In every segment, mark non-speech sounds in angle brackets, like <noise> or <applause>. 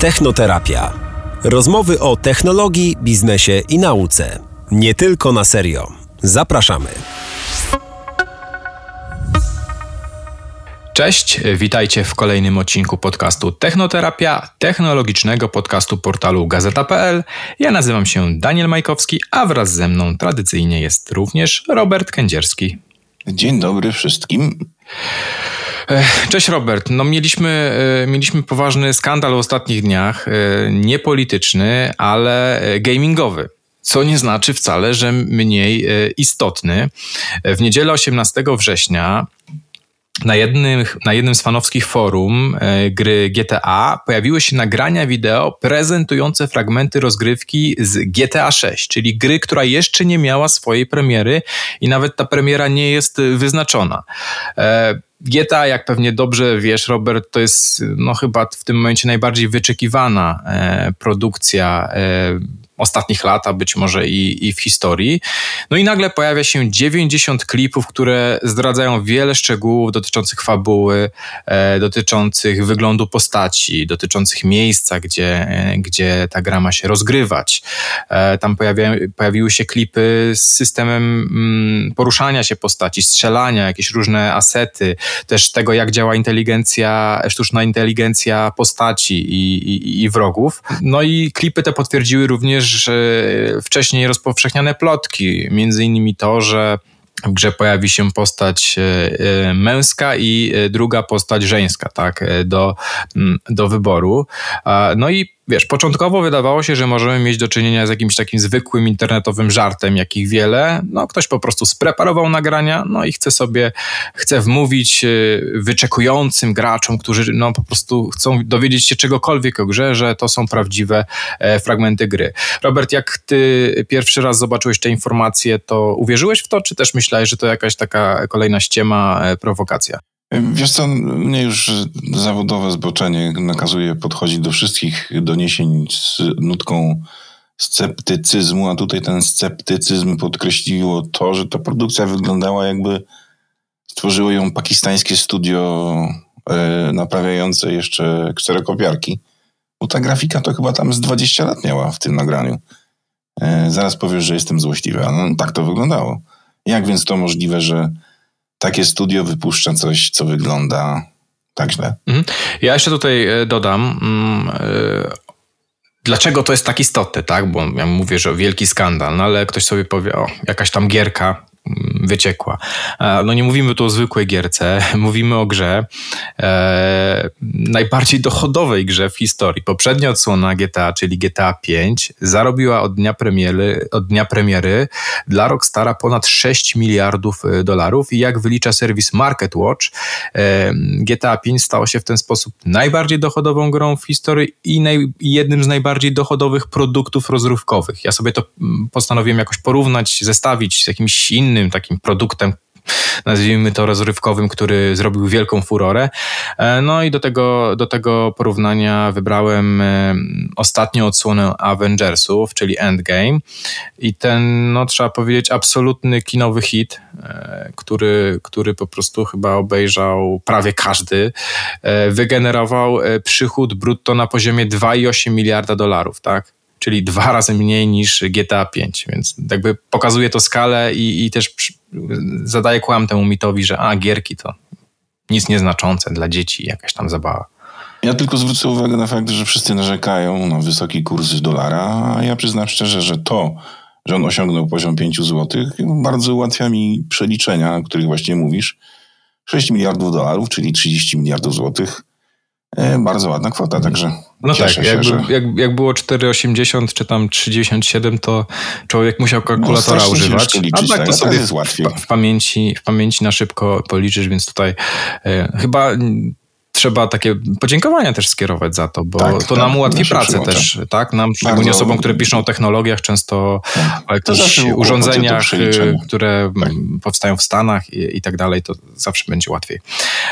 Technoterapia. Rozmowy o technologii, biznesie i nauce. Nie tylko na serio. Zapraszamy. Cześć, witajcie w kolejnym odcinku podcastu Technoterapia, technologicznego podcastu portalu gazeta.pl. Ja nazywam się Daniel Majkowski, a wraz ze mną tradycyjnie jest również Robert Kędzierski. Dzień dobry wszystkim. Cześć Robert. No mieliśmy, e, mieliśmy poważny skandal w ostatnich dniach, e, nie polityczny, ale gamingowy co nie znaczy wcale, że mniej e, istotny. W niedzielę 18 września na jednym, na jednym z fanowskich forum e, gry GTA pojawiły się nagrania wideo prezentujące fragmenty rozgrywki z GTA 6, czyli gry, która jeszcze nie miała swojej premiery i nawet ta premiera nie jest wyznaczona. E, GTA, jak pewnie dobrze wiesz, Robert, to jest no, chyba w tym momencie najbardziej wyczekiwana e, produkcja ostatnich lat, a być może i, i w historii. No i nagle pojawia się 90 klipów, które zdradzają wiele szczegółów dotyczących fabuły, e, dotyczących wyglądu postaci, dotyczących miejsca, gdzie, e, gdzie ta gra ma się rozgrywać. E, tam pojawia, pojawiły się klipy z systemem mm, poruszania się postaci, strzelania, jakieś różne asety, też tego, jak działa inteligencja, sztuczna inteligencja postaci i, i, i wrogów. No i klipy te potwierdziły również, wcześniej rozpowszechniane plotki, między innymi to, że w grze pojawi się postać e, e, męska i e, druga postać żeńska, tak, do, do wyboru. No i wiesz, początkowo wydawało się, że możemy mieć do czynienia z jakimś takim zwykłym internetowym żartem, jakich wiele. No, ktoś po prostu spreparował nagrania, no i chce sobie, chce wmówić wyczekującym graczom, którzy no po prostu chcą dowiedzieć się czegokolwiek o grze, że to są prawdziwe fragmenty gry. Robert, jak ty pierwszy raz zobaczyłeś te informacje, to uwierzyłeś w to, czy też myślałeś, że to jakaś taka kolejna ściema, e, prowokacja? Wiesz co, mnie już zawodowe zboczenie nakazuje podchodzić do wszystkich doniesień z nutką sceptycyzmu, a tutaj ten sceptycyzm podkreśliło to, że ta produkcja wyglądała jakby stworzyło ją pakistańskie studio e, naprawiające jeszcze kserokopiarki. Bo ta grafika to chyba tam z 20 lat miała w tym nagraniu. E, zaraz powiesz, że jestem złośliwy, a no, tak to wyglądało. Jak więc to możliwe, że takie studio wypuszcza coś, co wygląda tak źle? Mhm. Ja jeszcze tutaj e, dodam, mm, e, dlaczego to jest tak istotne, tak? Bo ja mówię, że wielki skandal, no ale ktoś sobie powie, o, jakaś tam gierka, wyciekła. E, no nie mówimy tu o zwykłej gierce, <laughs> mówimy o grze, e, najbardziej dochodowej grze w historii. Poprzednia odsłona GTA, czyli GTA 5, zarobiła od dnia premiery, od dnia premiery dla Rockstara ponad 6 miliardów e, dolarów i jak wylicza serwis Market Watch, e, GTA 5 stało się w ten sposób najbardziej dochodową grą w historii i, naj, jednym z najbardziej dochodowych produktów rozrywkowych. Ja sobie to mm, postanowiłem jakoś porównać, zestawić z jakimś innym innym takim produktem, nazwijmy to rozrywkowym, który zrobił wielką furorę. E, no i do tego, do tego porównania wybrałem e, ostatnią odsłonę Avengersów, czyli Endgame i ten, no trzeba powiedzieć, absolutny kinowy hit, e, który, który po prostu chyba obejrzał prawie każdy, wygenerował przychód brutto na poziomie 2,8 miliarda dolarów, tak? czyli dwa razy mniej niż GTA 5, więc jakby pokazuje to skalę i, i też zadaje kłam temu mitowi, że a, gierki to nic nieznaczące dla dzieci, jakaś tam zabawa. Ja tylko zwrócę uwagę na fakt, że wszyscy narzekają na wysoki kurs dolara, a ja przyznam szczerze, że to, że on osiągnął poziom 5 zł, bardzo ułatwia mi przeliczenia, o których właśnie mówisz. 6 miliardów dolarów, czyli 30 miliardów złotych. E, bardzo ładna kwota, także no tak, się, jakby, że... jak, jak było 4,80 czy tam 3,97, to człowiek musiał kalkulatora no, używać. Liczyć, a tak to sobie jest łatwiej. W, w, pamięci, w pamięci na szybko policzysz, więc tutaj e, chyba trzeba takie podziękowania też skierować za to, bo tak, to tak, nam ułatwi pracę też, tak? Nam, szczególnie osobom, które piszą o technologiach, często tak. o jakichś urządzeniach, y, które tak. powstają w Stanach i, i, tak dalej, to zawsze będzie łatwiej.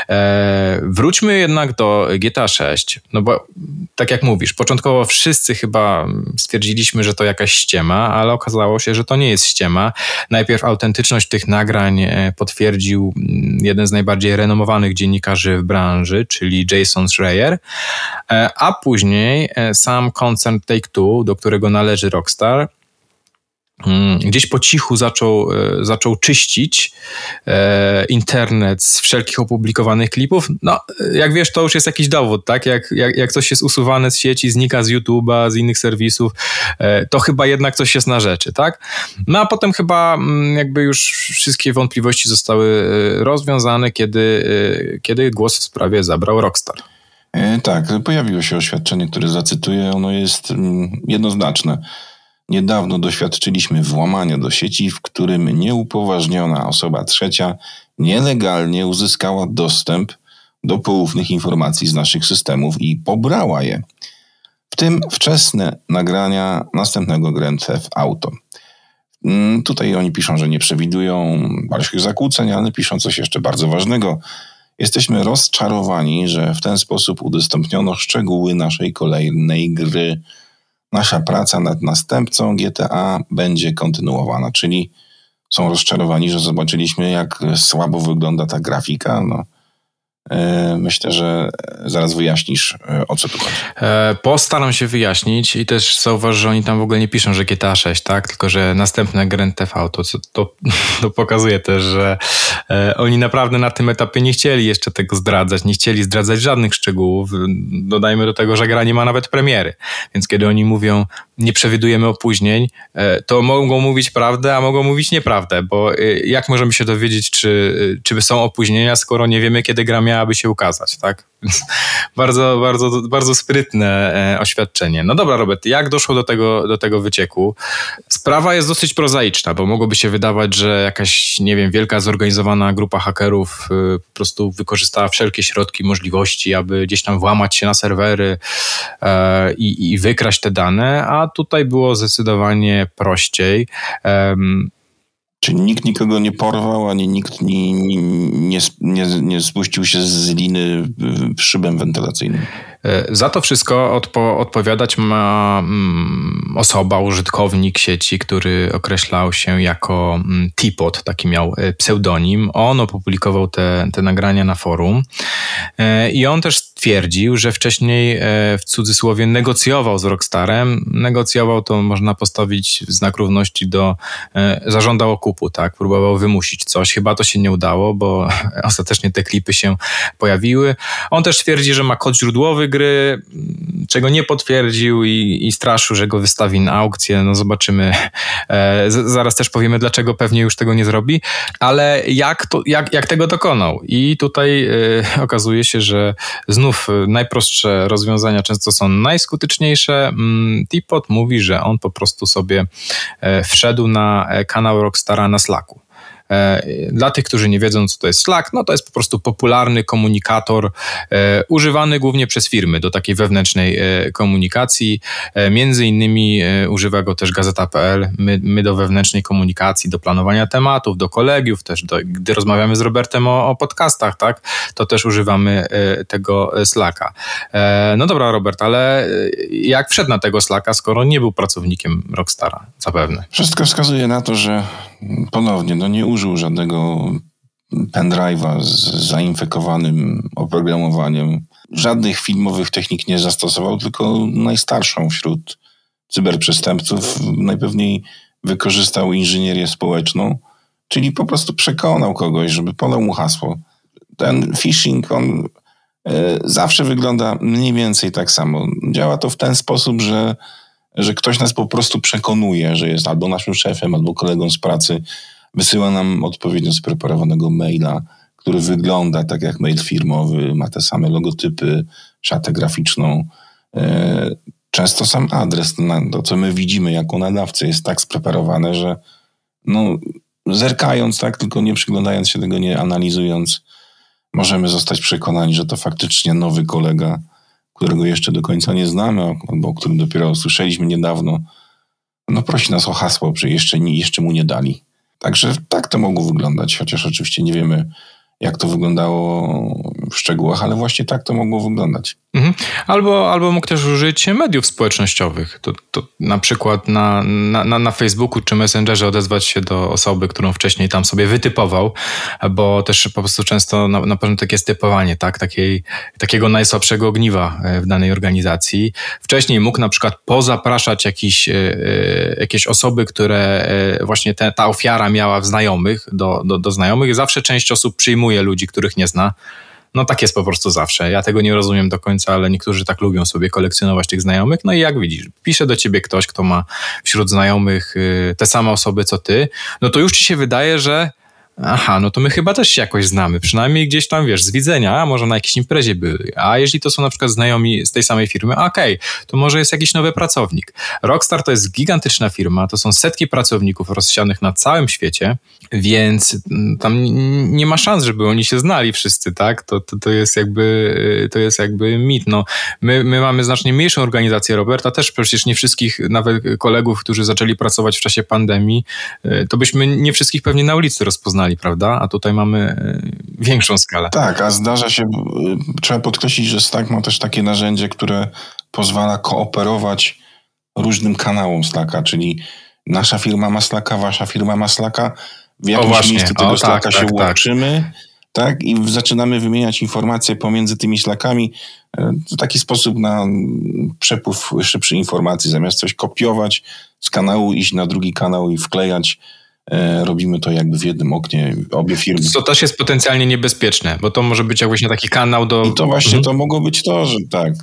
E, wróćmy jednak do GTA 6, no bo tak jak mówisz, początkowo wszyscy chyba stwierdziliśmy, że to jakaś ściema, ale okazało się, że to nie jest ściema. Najpierw autentyczność tych nagrań e, potwierdził mm, jeden z najbardziej renomowanych dziennikarzy w branży, czyli Jason Schreier, a później sam koncern Take-Two, do którego należy Rockstar, gdzieś po cichu zaczął, e, zaczął czyścić e, internet z wszelkich opublikowanych klipów. No, jak wiesz, to już jest jakiś dowód, tak? Jak, jak, jak coś jest usuwane z sieci, znika z YouTube'a, z innych serwisów, e, to chyba jednak coś jest na rzeczy, tak? No a potem chyba mm, jakby już wszystkie wątpliwości zostały rozwiązane, kiedy, kiedy głos w sprawie zabrał Rockstar. Tak, pojawiło się oświadczenie, które zacytuję. Ono jest mm, jednoznaczne. Niedawno doświadczyliśmy włamania do sieci, w którym nieupoważniona osoba trzecia nielegalnie uzyskała dostęp do poufnych informacji z naszych systemów i pobrała je. W tym wczesne nagrania następnego Grand Theft Auto. Mm, tutaj oni piszą, że nie przewidują dalszych zakłóceń, ale piszą coś jeszcze bardzo ważnego. Jesteśmy rozczarowani, że w ten sposób udostępniono szczegóły naszej kolejnej gry nasza praca nad następcą GTA będzie kontynuowana, czyli są rozczarowani, że zobaczyliśmy, jak słabo wygląda ta grafika. No, myślę, że zaraz wyjaśnisz, e, o co tu chodzi. E, postaram się wyjaśnić i też zauważ, że oni tam w ogóle nie piszą, że GTA 6, tak? Tylko, że następne Grand TV to, <laughs> to pokazuje też, że oni naprawdę na tym etapie nie chcieli jeszcze tego zdradzać, nie chcieli zdradzać żadnych szczegółów. Dodajmy do tego, że gra nie ma nawet premiery. Więc kiedy oni mówią, nie przewidujemy opóźnień, to mogą mówić prawdę, a mogą mówić nieprawdę, bo jak możemy się dowiedzieć, czy, czy są opóźnienia, skoro nie wiemy, kiedy gra miała miałaby się ukazać, tak? <laughs> bardzo, bardzo, bardzo sprytne e, oświadczenie. No dobra, Robert, jak doszło do tego, do tego wycieku? Sprawa jest dosyć prozaiczna, bo mogłoby się wydawać, że jakaś, nie wiem, wielka zorganizowana grupa hakerów e, po prostu wykorzystała wszelkie środki, możliwości, aby gdzieś tam włamać się na serwery e, i, i wykraść te dane, a tutaj było zdecydowanie prościej. Czy nikt nikogo nie porwał, ani nikt nie, nie, nie, nie spuścił się z liny szybem wentylacyjnym? E, za to wszystko odpo odpowiadać ma mm, osoba, użytkownik sieci, który określał się jako mm, Tipot, taki miał e, pseudonim. On opublikował te, te nagrania na forum e, i on też twierdził, że wcześniej w cudzysłowie negocjował z Rockstarem. Negocjował to można postawić w znak równości do zażądał okupu, tak? Próbował wymusić coś. Chyba to się nie udało, bo <laughs> ostatecznie te klipy się pojawiły. On też twierdzi, że ma kod źródłowy gry, czego nie potwierdził i, i straszył, że go wystawi na aukcję. No zobaczymy. E, zaraz też powiemy, dlaczego pewnie już tego nie zrobi, ale jak, to, jak, jak tego dokonał? I tutaj e, okazuje się, że znów najprostsze rozwiązania często są najskuteczniejsze. Mm, Tipot mówi, że on po prostu sobie e, wszedł na e, kanał Rockstara na Slacku. E, dla tych, którzy nie wiedzą, co to jest Slack, no to jest po prostu popularny komunikator e, używany głównie przez firmy do takiej wewnętrznej e, komunikacji. Między innymi używa go też Gazeta.pl. My, my do wewnętrznej komunikacji, do planowania tematów, do kolegiów, też do, gdy rozmawiamy z Robertem o, o podcastach, tak, to też używamy tego Slacka. No dobra, Robert, ale jak wszedł na tego Slacka, skoro nie był pracownikiem Rockstara, zapewne? Wszystko wskazuje na to, że ponownie, no nie użył żadnego pendrive'a z zainfekowanym oprogramowaniem. Żadnych filmowych technik nie zastosował, tylko najstarszą wśród cyberprzestępców. Najpewniej wykorzystał inżynierię społeczną, czyli po prostu przekonał kogoś, żeby podał mu hasło. Ten phishing, on e, zawsze wygląda mniej więcej tak samo. Działa to w ten sposób, że że ktoś nas po prostu przekonuje, że jest albo naszym szefem, albo kolegą z pracy, wysyła nam odpowiednio spreparowanego maila, który wygląda tak jak mail firmowy, ma te same logotypy, szatę graficzną. E, często sam adres, to co my widzimy jako nadawcy, jest tak spreparowane, że no, zerkając, tak, tylko nie przyglądając się tego, nie analizując, możemy zostać przekonani, że to faktycznie nowy kolega którego jeszcze do końca nie znamy, albo o którym dopiero usłyszeliśmy niedawno, no prosi nas o hasło, że jeszcze, nie, jeszcze mu nie dali. Także tak to mogło wyglądać, chociaż oczywiście nie wiemy, jak to wyglądało w szczegółach, ale właśnie tak to mogło wyglądać. Mhm. Albo, albo mógł też użyć mediów społecznościowych. To, to na przykład na, na, na Facebooku czy Messengerze odezwać się do osoby, którą wcześniej tam sobie wytypował, bo też po prostu często na, na początek jest typowanie, tak? Takiej, takiego najsłabszego ogniwa e, w danej organizacji. Wcześniej mógł na przykład pozapraszać jakiś, e, e, jakieś osoby, które właśnie te, ta ofiara miała w znajomych, do, do, do znajomych. Zawsze część osób przyjmuje ludzi, których nie zna. No tak jest po prostu zawsze. Ja tego nie rozumiem do końca, ale niektórzy tak lubią sobie kolekcjonować tych znajomych. No i jak widzisz, pisze do ciebie ktoś, kto ma wśród znajomych y, te same osoby co ty, no to już ci się wydaje, że Aha, no to my chyba też się jakoś znamy, przynajmniej gdzieś tam, wiesz, z widzenia, a może na jakiejś imprezie byli. A jeśli to są na przykład znajomi z tej samej firmy, okej, okay, to może jest jakiś nowy pracownik. Rockstar to jest gigantyczna firma, to są setki pracowników rozsianych na całym świecie, więc mm, tam nie ma szans, żeby oni się znali wszyscy, tak? To, to, to jest jakby, to jest jakby mit. No, my, my mamy znacznie mniejszą organizację, Roberta, też przecież nie wszystkich, nawet kolegów, którzy zaczęli pracować w czasie pandemii, y, to byśmy nie wszystkich pewnie na ulicy rozpoznali prawda? A tutaj mamy e, większą skalę. Tak, a zdarza się, e, trzeba podkreślić, że Slack ma też takie narzędzie, które pozwala kooperować różnym kanałom Slacka, czyli nasza firma ma Slacka, wasza firma ma Slacka, w jakimś miejscu tego o, tak, Slacka tak, się tak, łączymy. Tak. I zaczynamy wymieniać informacje pomiędzy tymi Slackami e, w taki sposób na przepływ szybszy informacji. Zamiast coś kopiować z kanału, iść na drugi kanał i wklejać robimy to jakby w jednym oknie, obie firmy. Co też jest potencjalnie niebezpieczne, bo to może być jakiś taki kanał do... I to właśnie mhm. to mogło być to, że tak,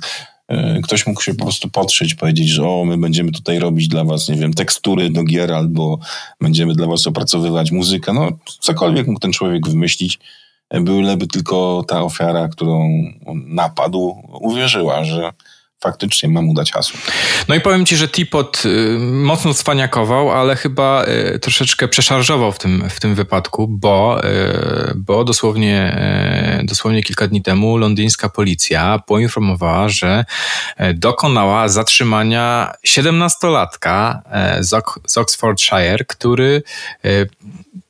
e, ktoś mógł się po prostu potrzeć, powiedzieć, że o, my będziemy tutaj robić dla was, nie wiem, tekstury do gier, albo będziemy dla was opracowywać muzykę, no cokolwiek mógł ten człowiek wymyślić, e, byleby tylko ta ofiara, którą napadł, uwierzyła, że faktycznie mam mu dać hasło. No i powiem ci, że Tipot y, mocno cwaniakował, ale chyba y, troszeczkę przeszarżował w tym, w tym wypadku, bo, y, bo dosłownie, dosłownie kilka dni temu londyńska policja poinformowała, że dokonała zatrzymania 17-latka z Oxfordshire, który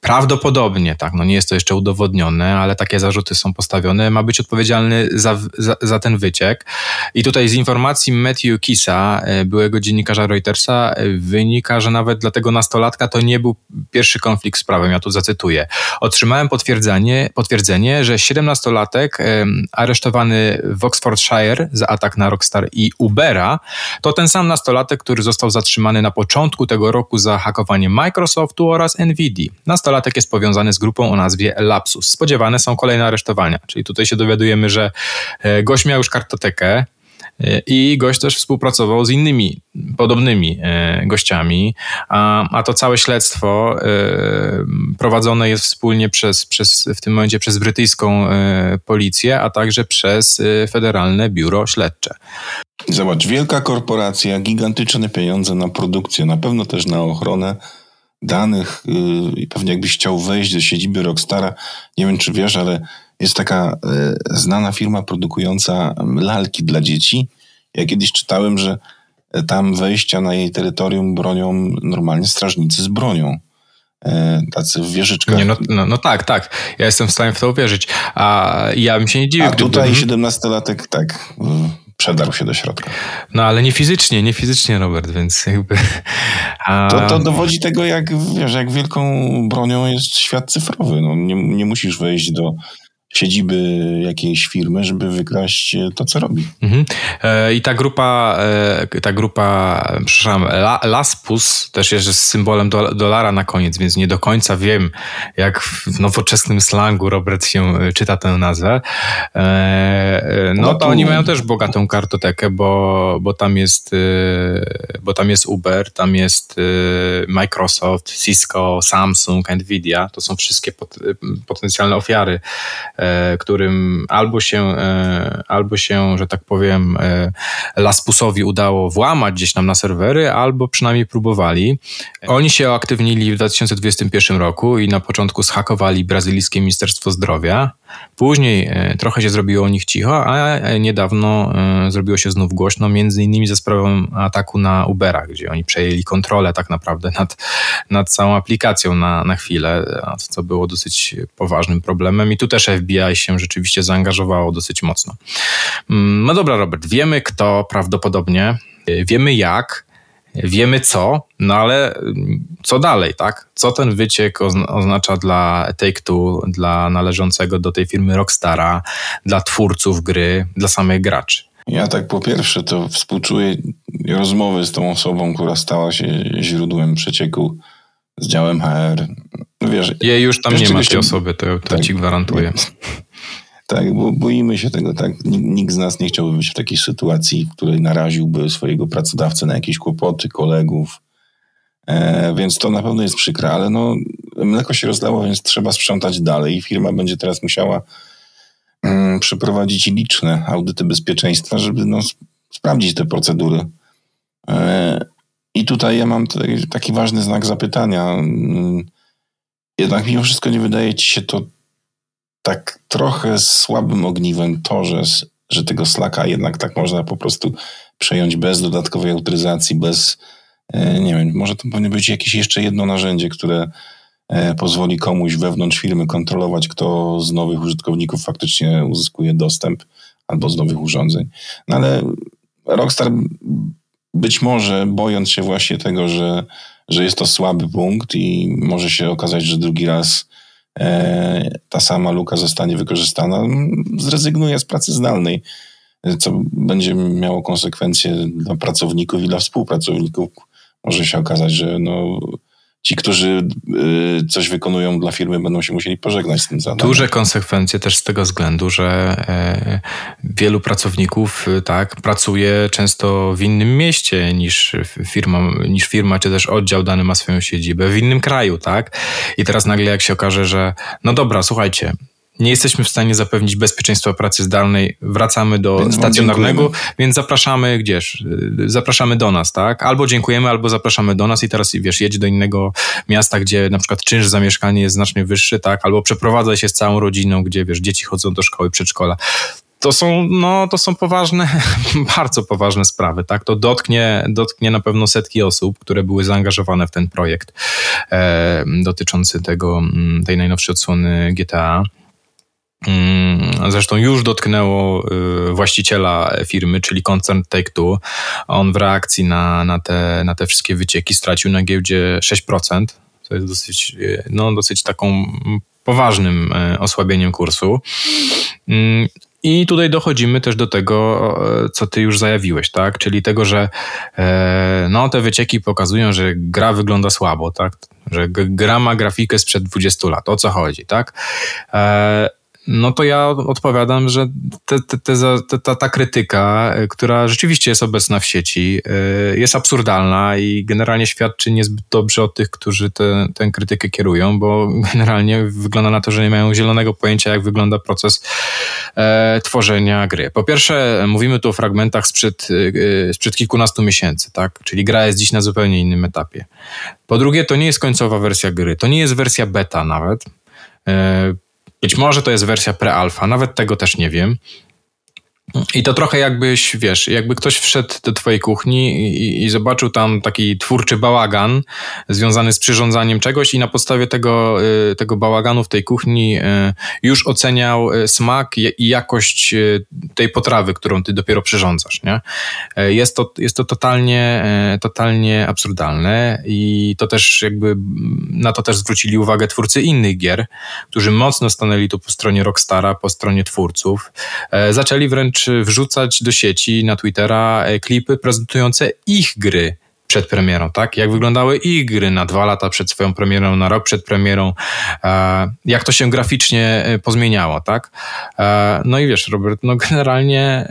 prawdopodobnie, tak, no nie jest to jeszcze udowodnione, ale takie zarzuty są postawione, ma być odpowiedzialny za, za, za ten wyciek. I tutaj z informacji Matthew Kisa, e, byłego dziennikarza Reutersa, e, wynika, że nawet dla tego nastolatka to nie był pierwszy konflikt z prawem. Ja tu zacytuję. Otrzymałem potwierdzenie, potwierdzenie że 17-latek aresztowany w Oxfordshire za atak na Rockstar i Ubera to ten sam nastolatek, który został zatrzymany na początku tego roku za hakowanie Microsoftu oraz Nvidia. Nastolatek jest powiązany z grupą o nazwie Lapsus. Spodziewane są kolejne aresztowania. Czyli tutaj się dowiadujemy, że e, gość miał już kartotekę, e, i gość też współpracował z innymi podobnymi e, gościami, a, a to całe śledztwo prowadzone jest wspólnie przez, przez, w tym momencie przez brytyjską policję, a także przez Federalne Biuro Śledcze. Zobacz, wielka korporacja, gigantyczne pieniądze na produkcję, na pewno też na ochronę danych y, i pewnie jakbyś chciał wejść do siedziby Rockstara, nie wiem czy wiesz, ale jest taka y, znana firma produkująca lalki dla dzieci. Ja kiedyś czytałem, że tam wejścia na jej terytorium bronią normalnie strażnicy z bronią. E, tacy w wieżyczkach. Nie, no, no, no, tak, tak. Ja jestem w stanie w to uwierzyć. A ja bym się nie dziwił. A tutaj gdyby... 17-latek, tak przedarł się do środka. No ale nie fizycznie, nie fizycznie, Robert, więc jakby... A... To, to dowodzi tego, jak, wiesz, jak wielką bronią jest świat cyfrowy. No, nie, nie musisz wejść do siedziby jakiejś firmy, żeby wykraść to, co robi. Mhm. E, I ta grupa, e, ta grupa, przepraszam, La, Laspus też jest symbolem do, dolara na koniec, więc nie do końca wiem, jak w nowoczesnym slangu Robert się czyta tę nazwę. E, no to oni mają też bogatą kartotekę, bo, bo tam jest bo tam jest Uber, tam jest Microsoft, Cisco, Samsung, Nvidia. To są wszystkie pot, potencjalne ofiary E, którym albo się, e, albo się, że tak powiem, e, Laspusowi udało włamać gdzieś tam na serwery, albo przynajmniej próbowali. Oni się uaktywnili w 2021 roku i na początku zhakowali brazylijskie Ministerstwo Zdrowia. Później e, trochę się zrobiło o nich cicho, a niedawno e, zrobiło się znów głośno, między innymi za sprawą ataku na Ubera, gdzie oni przejęli kontrolę tak naprawdę nad, nad całą aplikacją na, na chwilę, co było dosyć poważnym problemem. I tu też FBI się rzeczywiście zaangażowało dosyć mocno. Mm, no dobra, Robert, wiemy kto prawdopodobnie, wiemy jak, wiemy co, no ale mm, co dalej, tak? Co ten wyciek oznacza dla Take-Two, dla należącego do tej firmy Rockstara, dla twórców gry, dla samych graczy? Ja tak po pierwsze to współczuję rozmowy z tą osobą, która stała się źródłem przecieku z działem HR. Wiesz, Jej już tam nie ma tej osoby, to, to tak, ci gwarantuję. Tak, bo boimy się tego, tak. Nikt z nas nie chciałby być w takiej sytuacji, w której naraziłby swojego pracodawcę na jakieś kłopoty, kolegów. E, więc to na pewno jest przykre, ale no, mleko się rozlało, więc trzeba sprzątać dalej. Firma będzie teraz musiała mm, przeprowadzić liczne audyty bezpieczeństwa, żeby no, sprawdzić te procedury. E, I tutaj ja mam taki, ważny znak zapytania. Mm, jednak mimo wszystko nie wydaje ci się to tak trochę słabym ogniwem to, że, że tego Slacka jednak tak można po prostu przejąć bez dodatkowej autoryzacji, bez, e, nie wiem, może to powinno być jakieś jeszcze jedno narzędzie, które e, pozwoli komuś wewnątrz firmy kontrolować, kto z nowych użytkowników faktycznie uzyskuje dostęp albo z nowych urządzeń. No ale Rockstar być może bojąc się właśnie tego, że, że jest to słaby punkt i może się okazać, że drugi raz ta sama luka zostanie wykorzystana, zrezygnuje z pracy zdalnej, co będzie miało konsekwencje dla pracowników i dla współpracowników. Może się okazać, że no, ci, którzy y, coś wykonują dla firmy, będą się musieli pożegnać z tym zadaniem. Duże konsekwencje też z tego względu, że e, wielu pracowników y, tak, pracuje często w innym mieście niż firma, niż firma, czy też oddział dany ma swoją siedzibę, w innym kraju, tak? I teraz nagle jak się okaże, że no dobra, słuchajcie, nie jesteśmy w stanie zapewnić bezpieczeństwa pracy zdalnej, wracamy do więc stacjonarnego, więc zapraszamy gdzieś, zapraszamy do nas, tak? Albo dziękujemy, albo zapraszamy do nas i teraz, wiesz, jedź do innego miasta, gdzie na przykład czynsz za mieszkanie jest znacznie wyższy, tak? Albo przeprowadza się z całą rodziną, gdzie, wiesz, dzieci chodzą do szkoły, przedszkola to są, no, to są poważne, <laughs> bardzo poważne sprawy, tak? To dotknie, dotknie na pewno setki osób, które były zaangażowane w ten projekt e, dotyczący tego, mm, tej najnowszej odsłony GTA. Mm, zresztą już dotknęło y, właściciela firmy, czyli koncern Take-Two. On w reakcji na, na, te, na te wszystkie wycieki stracił na giełdzie 6%. To jest dosyć, y, no, dosyć taką poważnym y, osłabieniem kursu. Mm, I tutaj dochodzimy też do tego, co ty już zajawiłeś, tak? Czyli tego, że e, no, te wycieki pokazują, że gra wygląda słabo, tak? Że gra ma grafikę sprzed 20 lat. O co chodzi, tak? E, no to ja odpowiadam, że te, te, te, ta, ta krytyka, e, która rzeczywiście jest obecna w sieci, e, jest absurdalna i generalnie świadczy niezbyt dobrze o tych, którzy tę te, krytykę kierują, bo <laughs> generalnie wygląda na to, że nie mają zielonego pojęcia, jak wygląda proces e, tworzenia gry. Po pierwsze, mówimy tu o fragmentach sprzed, e, sprzed kilkunastu miesięcy, tak? Czyli gra jest dziś na zupełnie innym etapie. Po drugie, to nie jest końcowa wersja gry, to nie jest wersja beta nawet. E, być może to jest wersja pre-alpha, nawet tego też nie wiem. I to trochę jakbyś, wiesz, jakby ktoś wszedł do twojej kuchni i, i, zobaczył tam taki twórczy bałagan związany z przyrządzaniem czegoś i na podstawie tego, y, tego bałaganu w tej kuchni y, już oceniał y, smak i jakość tej potrawy, którą ty dopiero przyrządzasz, nie? Jest to, jest to totalnie, totalnie absurdalne i to też jakby, na to też zwrócili uwagę twórcy innych gier, którzy mocno stanęli tu po stronie Rockstara, po stronie twórców. Zaczęli wręcz wręcz wrzucać do sieci na Twittera e, klipy prezentujące ich gry przed premierą, tak? Jak wyglądały ich gry na dwa lata przed swoją premierą, na rok przed premierą, e, jak to się graficznie e, pozmieniało, tak? No i wiesz, Robert, no generalnie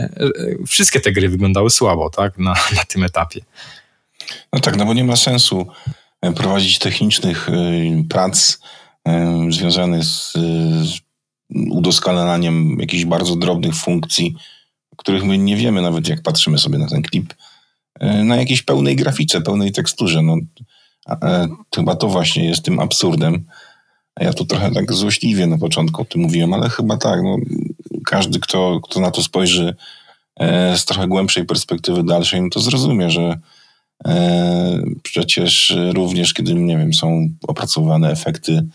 wszystkie te gry wyglądały słabo, tak? Na, na tym etapie. No tak, no bo nie ma sensu prowadzić technicznych prac związanych z, udoskalananiem jakichś bardzo drobnych funkcji, których my nie wiemy nawet jak patrzymy sobie na ten klip, e, na jakiejś pełnej grafice, pełnej teksturze. No, e, chyba to właśnie jest tym absurdem. Ja tu trochę tak złośliwie na początku o tym mówiłem, ale chyba tak. No, każdy, kto, kto na to spojrzy e, z trochę głębszej perspektywy dalszej, no to zrozumie, że przecież również, kiedy, nie wiem, są opracowane efekty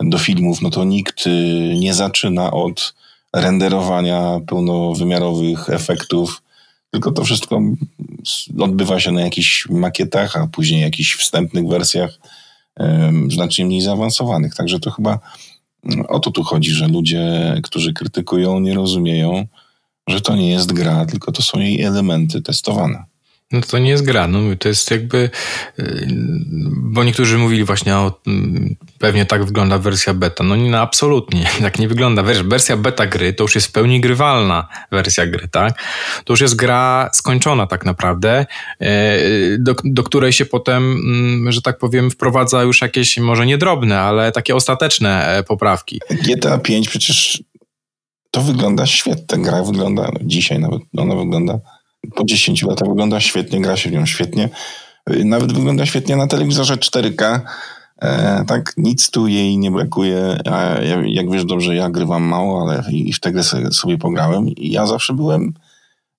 do filmów, no to nikt y, nie zaczyna od renderowania pełnowymiarowych efektów, tylko to wszystko odbywa się na jakichś makietach, a później jakichś wstępnych wersjach znacznie mniej zaawansowanych. Także to chyba mm, o to tu chodzi, że ludzie, którzy krytykują, nie rozumieją, że to nie jest gra, tylko to są jej elementy testowane. No to nie jest gra, no to jest jakby, y, bo niektórzy mówili właśnie o, mm, pewnie tak wygląda wersja beta. No nie, no absolutnie, <laughs> tak nie wygląda. Wiesz, wersja beta gry to już jest w pełni grywalna wersja gry, tak? To już jest gra skończona tak naprawdę, e, do, do której się potem, mm, że tak powiem, wprowadza już jakieś, może nie drobne, ale takie ostateczne e, poprawki. GTA 5 przecież to wygląda świetnie, gra wygląda, no dzisiaj nawet ona wygląda po 10 latach wygląda świetnie, gra się w nią świetnie. Nawet wygląda świetnie na telewizorze 4K. E, tak, nic tu jej nie brakuje. A jak wiesz dobrze, ja grywam mało, ale i w tę grę sobie pograłem i ja zawsze byłem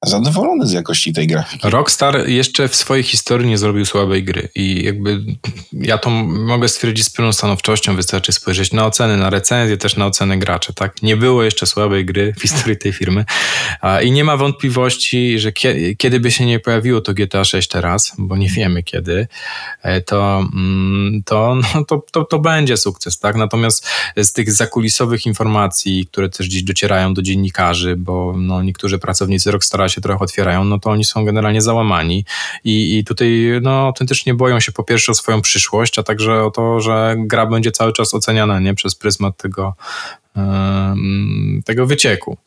zadowolony z jakości tej grafiki. Rockstar jeszcze w swojej historii nie zrobił słabej gry i jakby ja to mogę stwierdzić z pełną stanowczością, wystarczy spojrzeć na oceny, na recenzje, też na oceny graczy, tak? Nie było jeszcze słabej gry w historii tej firmy i nie ma wątpliwości, że kiedy by się nie pojawiło to GTA 6 teraz, bo nie wiemy kiedy, e, to, mm, to, no, to, to, to będzie sukces, tak? Natomiast z tych zakulisowych informacji, które też gdzieś docierają do dziennikarzy, bo no, niektórzy pracownicy Rockstara się trochę otwierają, no to oni są generalnie załamani i, i tutaj no, autentycznie boją się po pierwsze o swoją przyszłość, a także o to, że gra będzie cały czas oceniana nie przez pryzmat tego, tego wycieku.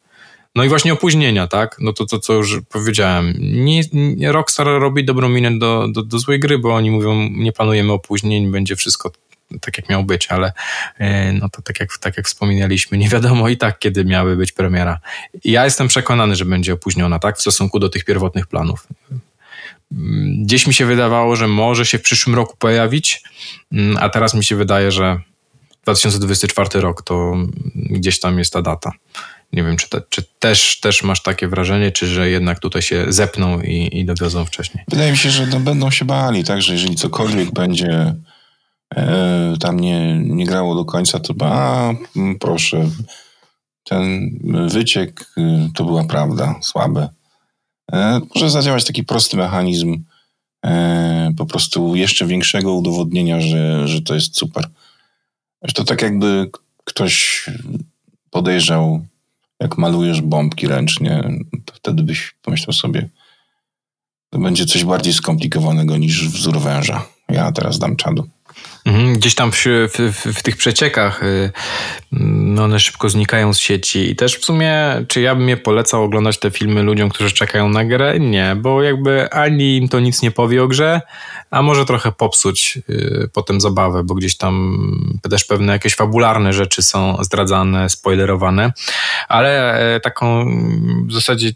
No i właśnie opóźnienia, tak? No to, to co już powiedziałem. Nie, nie, Rockstar robi dobrą minę do, do, do złej gry, bo oni mówią, nie planujemy opóźnień, będzie wszystko tak jak miał być, ale e, no to tak jak, tak jak wspominaliśmy, nie wiadomo i tak, kiedy miały być premiera. Ja jestem przekonany, że będzie opóźniona, tak, w stosunku do tych pierwotnych planów. Gdzieś mi się wydawało, że może się w przyszłym roku pojawić, mm, a teraz mi się wydaje, że 2024 rok to gdzieś tam jest ta data. Nie wiem, czy, te, czy też, też masz takie wrażenie, czy że jednak tutaj się zepną i, i dowiozą wcześniej? Wydaje mi się, że no, będą się bali, tak, że jeżeli cokolwiek będzie tam nie, nie grało do końca, to a proszę, ten wyciek y, to była prawda, słabe. E, może zadziałać taki prosty mechanizm e, po prostu jeszcze większego udowodnienia, że, że to jest super. To tak jakby ktoś podejrzał, jak malujesz bombki ręcznie, to wtedy byś pomyślał sobie, to będzie coś bardziej skomplikowanego niż wzór węża. Ja teraz dam czadu. Mhm, gdzieś tam w, w, w, tych przeciekach no one szybko znikają z sieci i też w sumie, czy ja bym je polecał oglądać te filmy ludziom, którzy czekają na grę? Nie, bo jakby ani im to nic nie powie o grze, a może trochę popsuć yy, potem zabawę, bo gdzieś tam też pewne jakieś fabularne rzeczy są zdradzane, spoilerowane, ale e, taką w zasadzie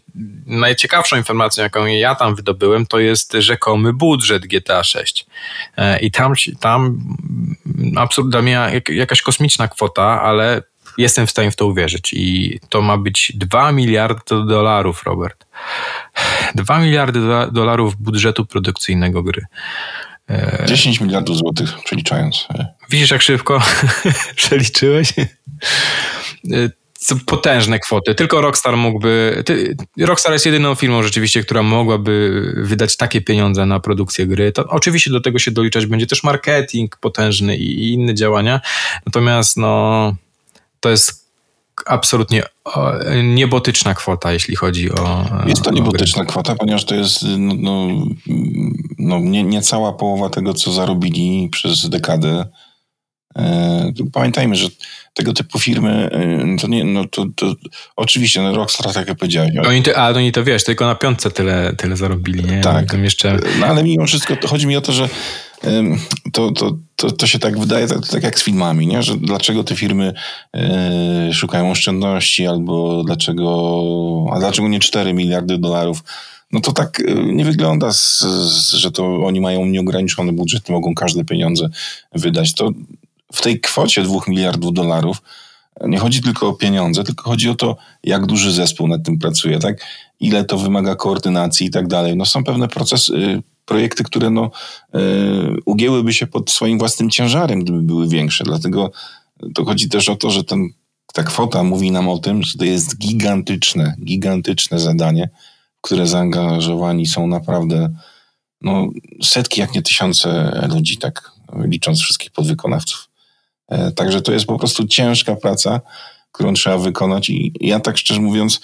najciekawszą informacją, jaką ja tam wydobyłem, to jest rzekomy budżet GTA 6 e, i tam, tam absurdalnie jakaś kosmiczna kwota, ale jestem w stanie w to uwierzyć. I to ma być 2 miliardy dolarów, Robert. 2 miliardy dolarów budżetu produkcyjnego gry. 10 miliardów złotych, przeliczając. Widzisz, jak szybko <laughs> przeliczyłeś? Potężne kwoty. Tylko Rockstar mógłby. Rockstar jest jedyną firmą rzeczywiście, która mogłaby wydać takie pieniądze na produkcję gry. To oczywiście do tego się doliczać będzie też marketing potężny i, i inne działania. Natomiast no, to jest absolutnie niebotyczna kwota, jeśli chodzi o. Jest to niebotyczna kwota, ponieważ to jest no, no, no nie, niecała połowa tego, co zarobili przez dekadę. E, pamiętajmy, że tego typu firmy, y, to nie, no to, to oczywiście, no Rockstar, tak jak powiedziałeś. Oni to, a oni to wiesz, tylko na piątce tyle, tyle zarobili, nie? Tak. jeszcze... No ale mimo wszystko chodzi mi o to, że to, to, to, to się tak wydaje, tak, tak jak z filmami, nie? że dlaczego te firmy y, szukają oszczędności albo dlaczego, a dlaczego nie 4 miliardy dolarów no to tak nie wygląda, że to oni mają nieograniczony budżet, mogą każde pieniądze wydać. To w tej kwocie dwóch miliardów dolarów nie chodzi tylko o pieniądze, tylko chodzi o to, jak duży zespół nad tym pracuje, tak? Ile to wymaga koordynacji i tak dalej. No są pewne procesy, y, projekty, które no, y, ugięłyby się pod swoim własnym ciężarem, gdyby były większe. Dlatego to chodzi też o to, że ten, ta kwota mówi nam o tym, że to jest gigantyczne, gigantyczne zadanie, w które zaangażowani są naprawdę no, setki, jak nie tysiące ludzi, tak licząc wszystkich podwykonawców. E, także to jest po prostu ciężka praca, którą trzeba wykonać i ja tak szczerze mówiąc,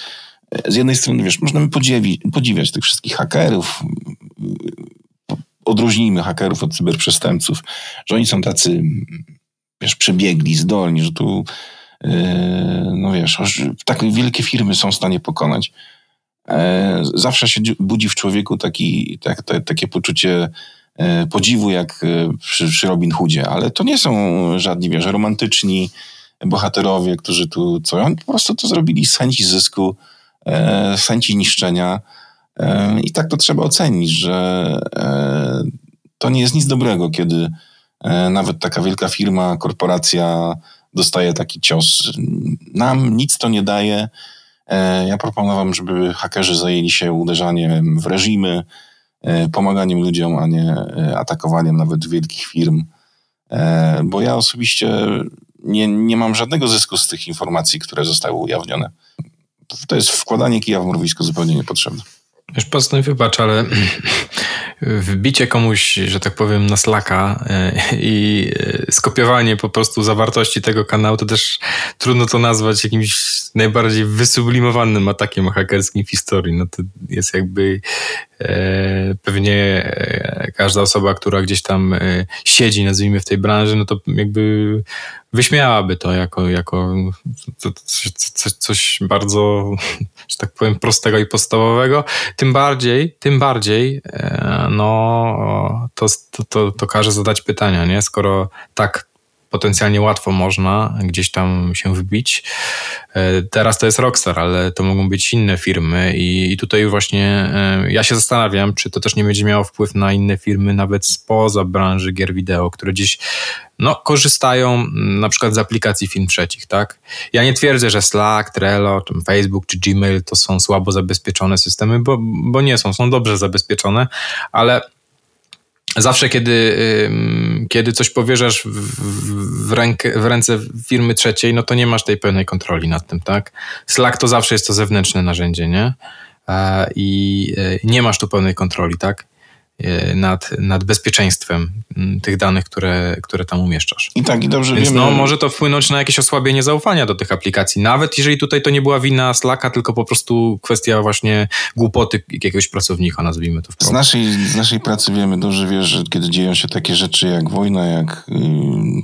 e, z jednej strony, wiesz, możemy podziwi, podziwiać tych wszystkich hakerów, odróżnijmy hakerów od cyberprzestępców, że oni są tacy, wiesz, przebiegli, zdolni, że tu, e, no wiesz, tak wielkie firmy są w stanie pokonać. Zawsze się budzi w człowieku taki, tak, takie poczucie podziwu jak e, przy, przy Robin Hoodzie, ale to nie są żadni, wiesz, romantyczni bohaterowie, którzy tu co, oni po prostu to zrobili z chęci zysku, e, z chęci niszczenia i tak to trzeba ocenić, że to nie jest nic dobrego, kiedy nawet taka wielka firma, korporacja dostaje taki cios. Nam nic to nie daje. Ja proponowałem, żeby hakerzy zajęli się uderzaniem w reżimy, E, pomaganiem ludziom, a nie e, atakowaniem nawet wielkich firm. E, bo ja osobiście nie, nie mam żadnego zysku z tych informacji, które zostały ujawnione. To jest wkładanie kija w mrowisko zupełnie niepotrzebne. Już poznań wybacz, ale <clears throat> wbicie komuś, że tak powiem, na slaka i skopiowanie po prostu zawartości tego kanału, to też trudno to nazwać jakimś najbardziej wysublimowanym atakiem hakerskim w historii. No to jest jakby E, pewnie e, każda osoba, która gdzieś tam e, siedzi, nazwijmy w tej branży, no to jakby wyśmiałaby to jako, jako coś, coś bardzo, że tak powiem, prostego i podstawowego. Tym bardziej, tym bardziej, no, to, to, to każe zadać pytania, nie? Skoro tak potencjalnie łatwo można gdzieś tam się wbić. E, teraz to jest Rockstar, ale to mogą być inne firmy i, i tutaj właśnie e, ja się zastanawiam, czy to też nie będzie miało wpływ na inne firmy, nawet spoza branży gier wideo, które gdzieś no, korzystają mm, na przykład z aplikacji film trzecich, tak? Ja nie twierdzę, że Slack, Trello, Facebook czy Gmail to są słabo zabezpieczone systemy, bo, bo nie są, są dobrze zabezpieczone, ale zawsze, kiedy, kiedy coś powierzasz w, rękę, w ręce firmy trzeciej, no to nie masz tej pełnej kontroli nad tym, tak? Slack to zawsze jest to zewnętrzne narzędzie, nie? I e, nie masz tu pełnej kontroli, tak? E, nad, nad bezpieczeństwem tych danych, które, które tam umieszczasz. I tak, i dobrze Więc wiemy. No, może to wpłynąć na jakieś osłabienie zaufania do tych aplikacji. Nawet jeżeli tutaj to nie była wina Slacka, tylko po prostu kwestia właśnie głupoty jakiegoś pracownika, nazwijmy to. Z naszej, z naszej pracy wiemy dobrze, wiesz, że kiedy dzieją się takie rzeczy jak wojna, jak yy,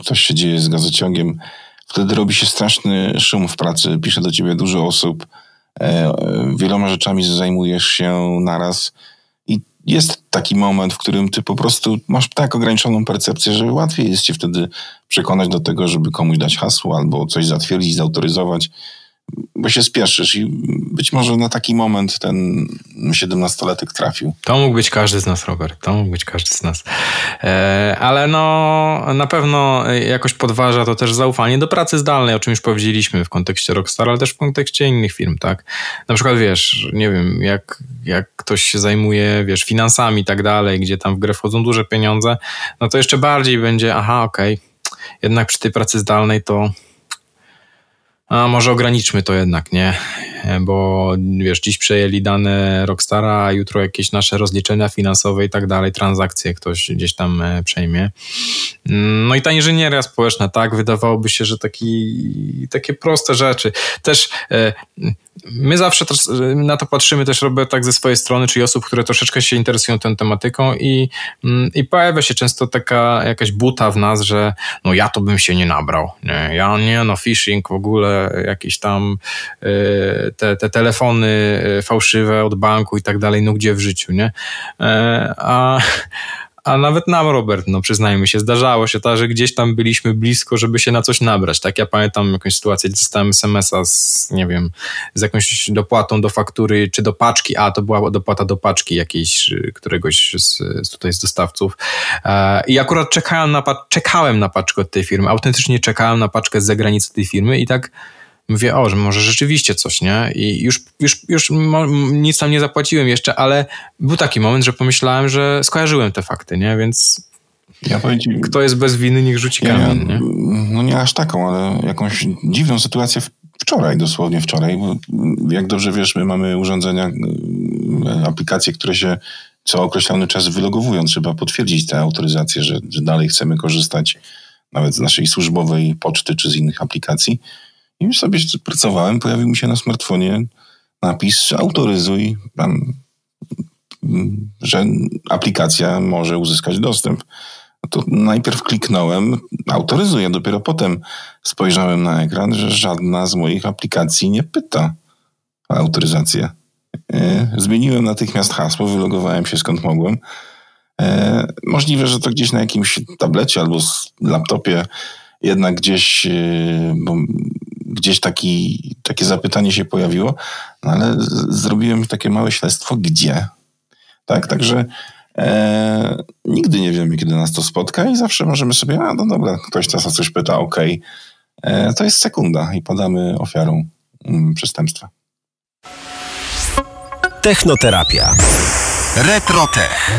coś się dzieje z gazociągiem, wtedy robi się straszny szum w pracy. Pisze do ciebie dużo osób, e, wieloma rzeczami zajmujesz się naraz jest taki moment, w którym ty po prostu masz tak ograniczoną percepcję, że łatwiej jest cię wtedy przekonać do tego, żeby komuś dać hasło albo coś zatwierdzić, zautoryzować bo się spieszysz i być może na taki moment ten siedemnastolatek trafił. To mógł być każdy z nas, Robert, to mógł być każdy z nas. E, ale no na pewno jakoś podważa to też zaufanie do pracy zdalnej, o czym już powiedzieliśmy w kontekście Rockstar, ale też w kontekście innych firm, tak? Na przykład wiesz, nie wiem, jak, jak ktoś się zajmuje, wiesz, finansami i tak dalej, gdzie tam w grę wchodzą duże pieniądze, no to jeszcze bardziej będzie, aha, okej, okay, jednak przy tej pracy zdalnej to a może ograniczmy to jednak, nie? Bo wiesz, dziś przejęli dane Rockstara, a jutro jakieś nasze rozliczenia finansowe i tak dalej, transakcje ktoś gdzieś tam e, przejmie. No i ta inżynieria społeczna, tak, wydawałoby się, że taki, takie proste rzeczy. Też e, my zawsze na to patrzymy też, Robert, tak ze swojej strony, czyli osób, które troszeczkę się interesują tą tematyką i, mm, i pojawia się często taka jakaś buta w nas, że no ja to bym się nie nabrał. Nie, ja nie, no phishing w ogóle, jakieś tam y, te, te telefony y, fałszywe od banku i tak dalej, no gdzie w życiu, nie? E, a, a nawet nam, Robert, no przyznajmy się, zdarzało się to, że gdzieś tam byliśmy blisko, żeby się na coś nabrać. Tak, ja pamiętam jakąś sytuację, dostałem SMS-a z, nie wiem, z jakąś dopłatą do faktury, czy do paczki, a to była dopłata do paczki jakiejś, któregoś z, z tutaj z dostawców. E, I akurat czekałem na, czekałem na paczkę od tej firmy, autentycznie czekałem na paczkę z zagranicy tej firmy i tak mówię, o, że może rzeczywiście coś, nie? I już, już, już nic tam nie zapłaciłem jeszcze, ale był taki moment, że pomyślałem, że skojarzyłem te fakty, nie? Więc ja ci, kto jest bez winy, niech rzuci ja kamień, nie? No nie aż taką, ale jakąś dziwną sytuację wczoraj, dosłownie wczoraj, bo jak dobrze wiesz, my mamy urządzenia, e, aplikacje, które się co określony czas wylogowują. Trzeba potwierdzić tę autoryzację, że, że dalej chcemy korzystać nawet z naszej służbowej poczty czy z innych aplikacji. I już sobie pracowałem, pojawił mi się na smartfonie napis autoryzuj, tam, że aplikacja może uzyskać dostęp. No to najpierw kliknąłem autoryzuję, dopiero potem spojrzałem na ekran, że żadna z moich aplikacji nie pyta o autoryzację. E, zmieniłem natychmiast hasło, wylogowałem się skąd mogłem. E, możliwe, że to gdzieś na jakimś tablecie albo laptopie jednak gdzieś, e, bo gdzieś taki, takie zapytanie się pojawiło, no ale zrobiłem takie małe śledztwo, gdzie. Tak, także e, nigdy nie wiemy, kiedy nas to spotka i zawsze możemy sobie, a no dobra, ktoś teraz o coś pyta, okej, okay. e, to jest sekunda i podamy ofiarą mm, przestępstwa. Technoterapia. Retrotech.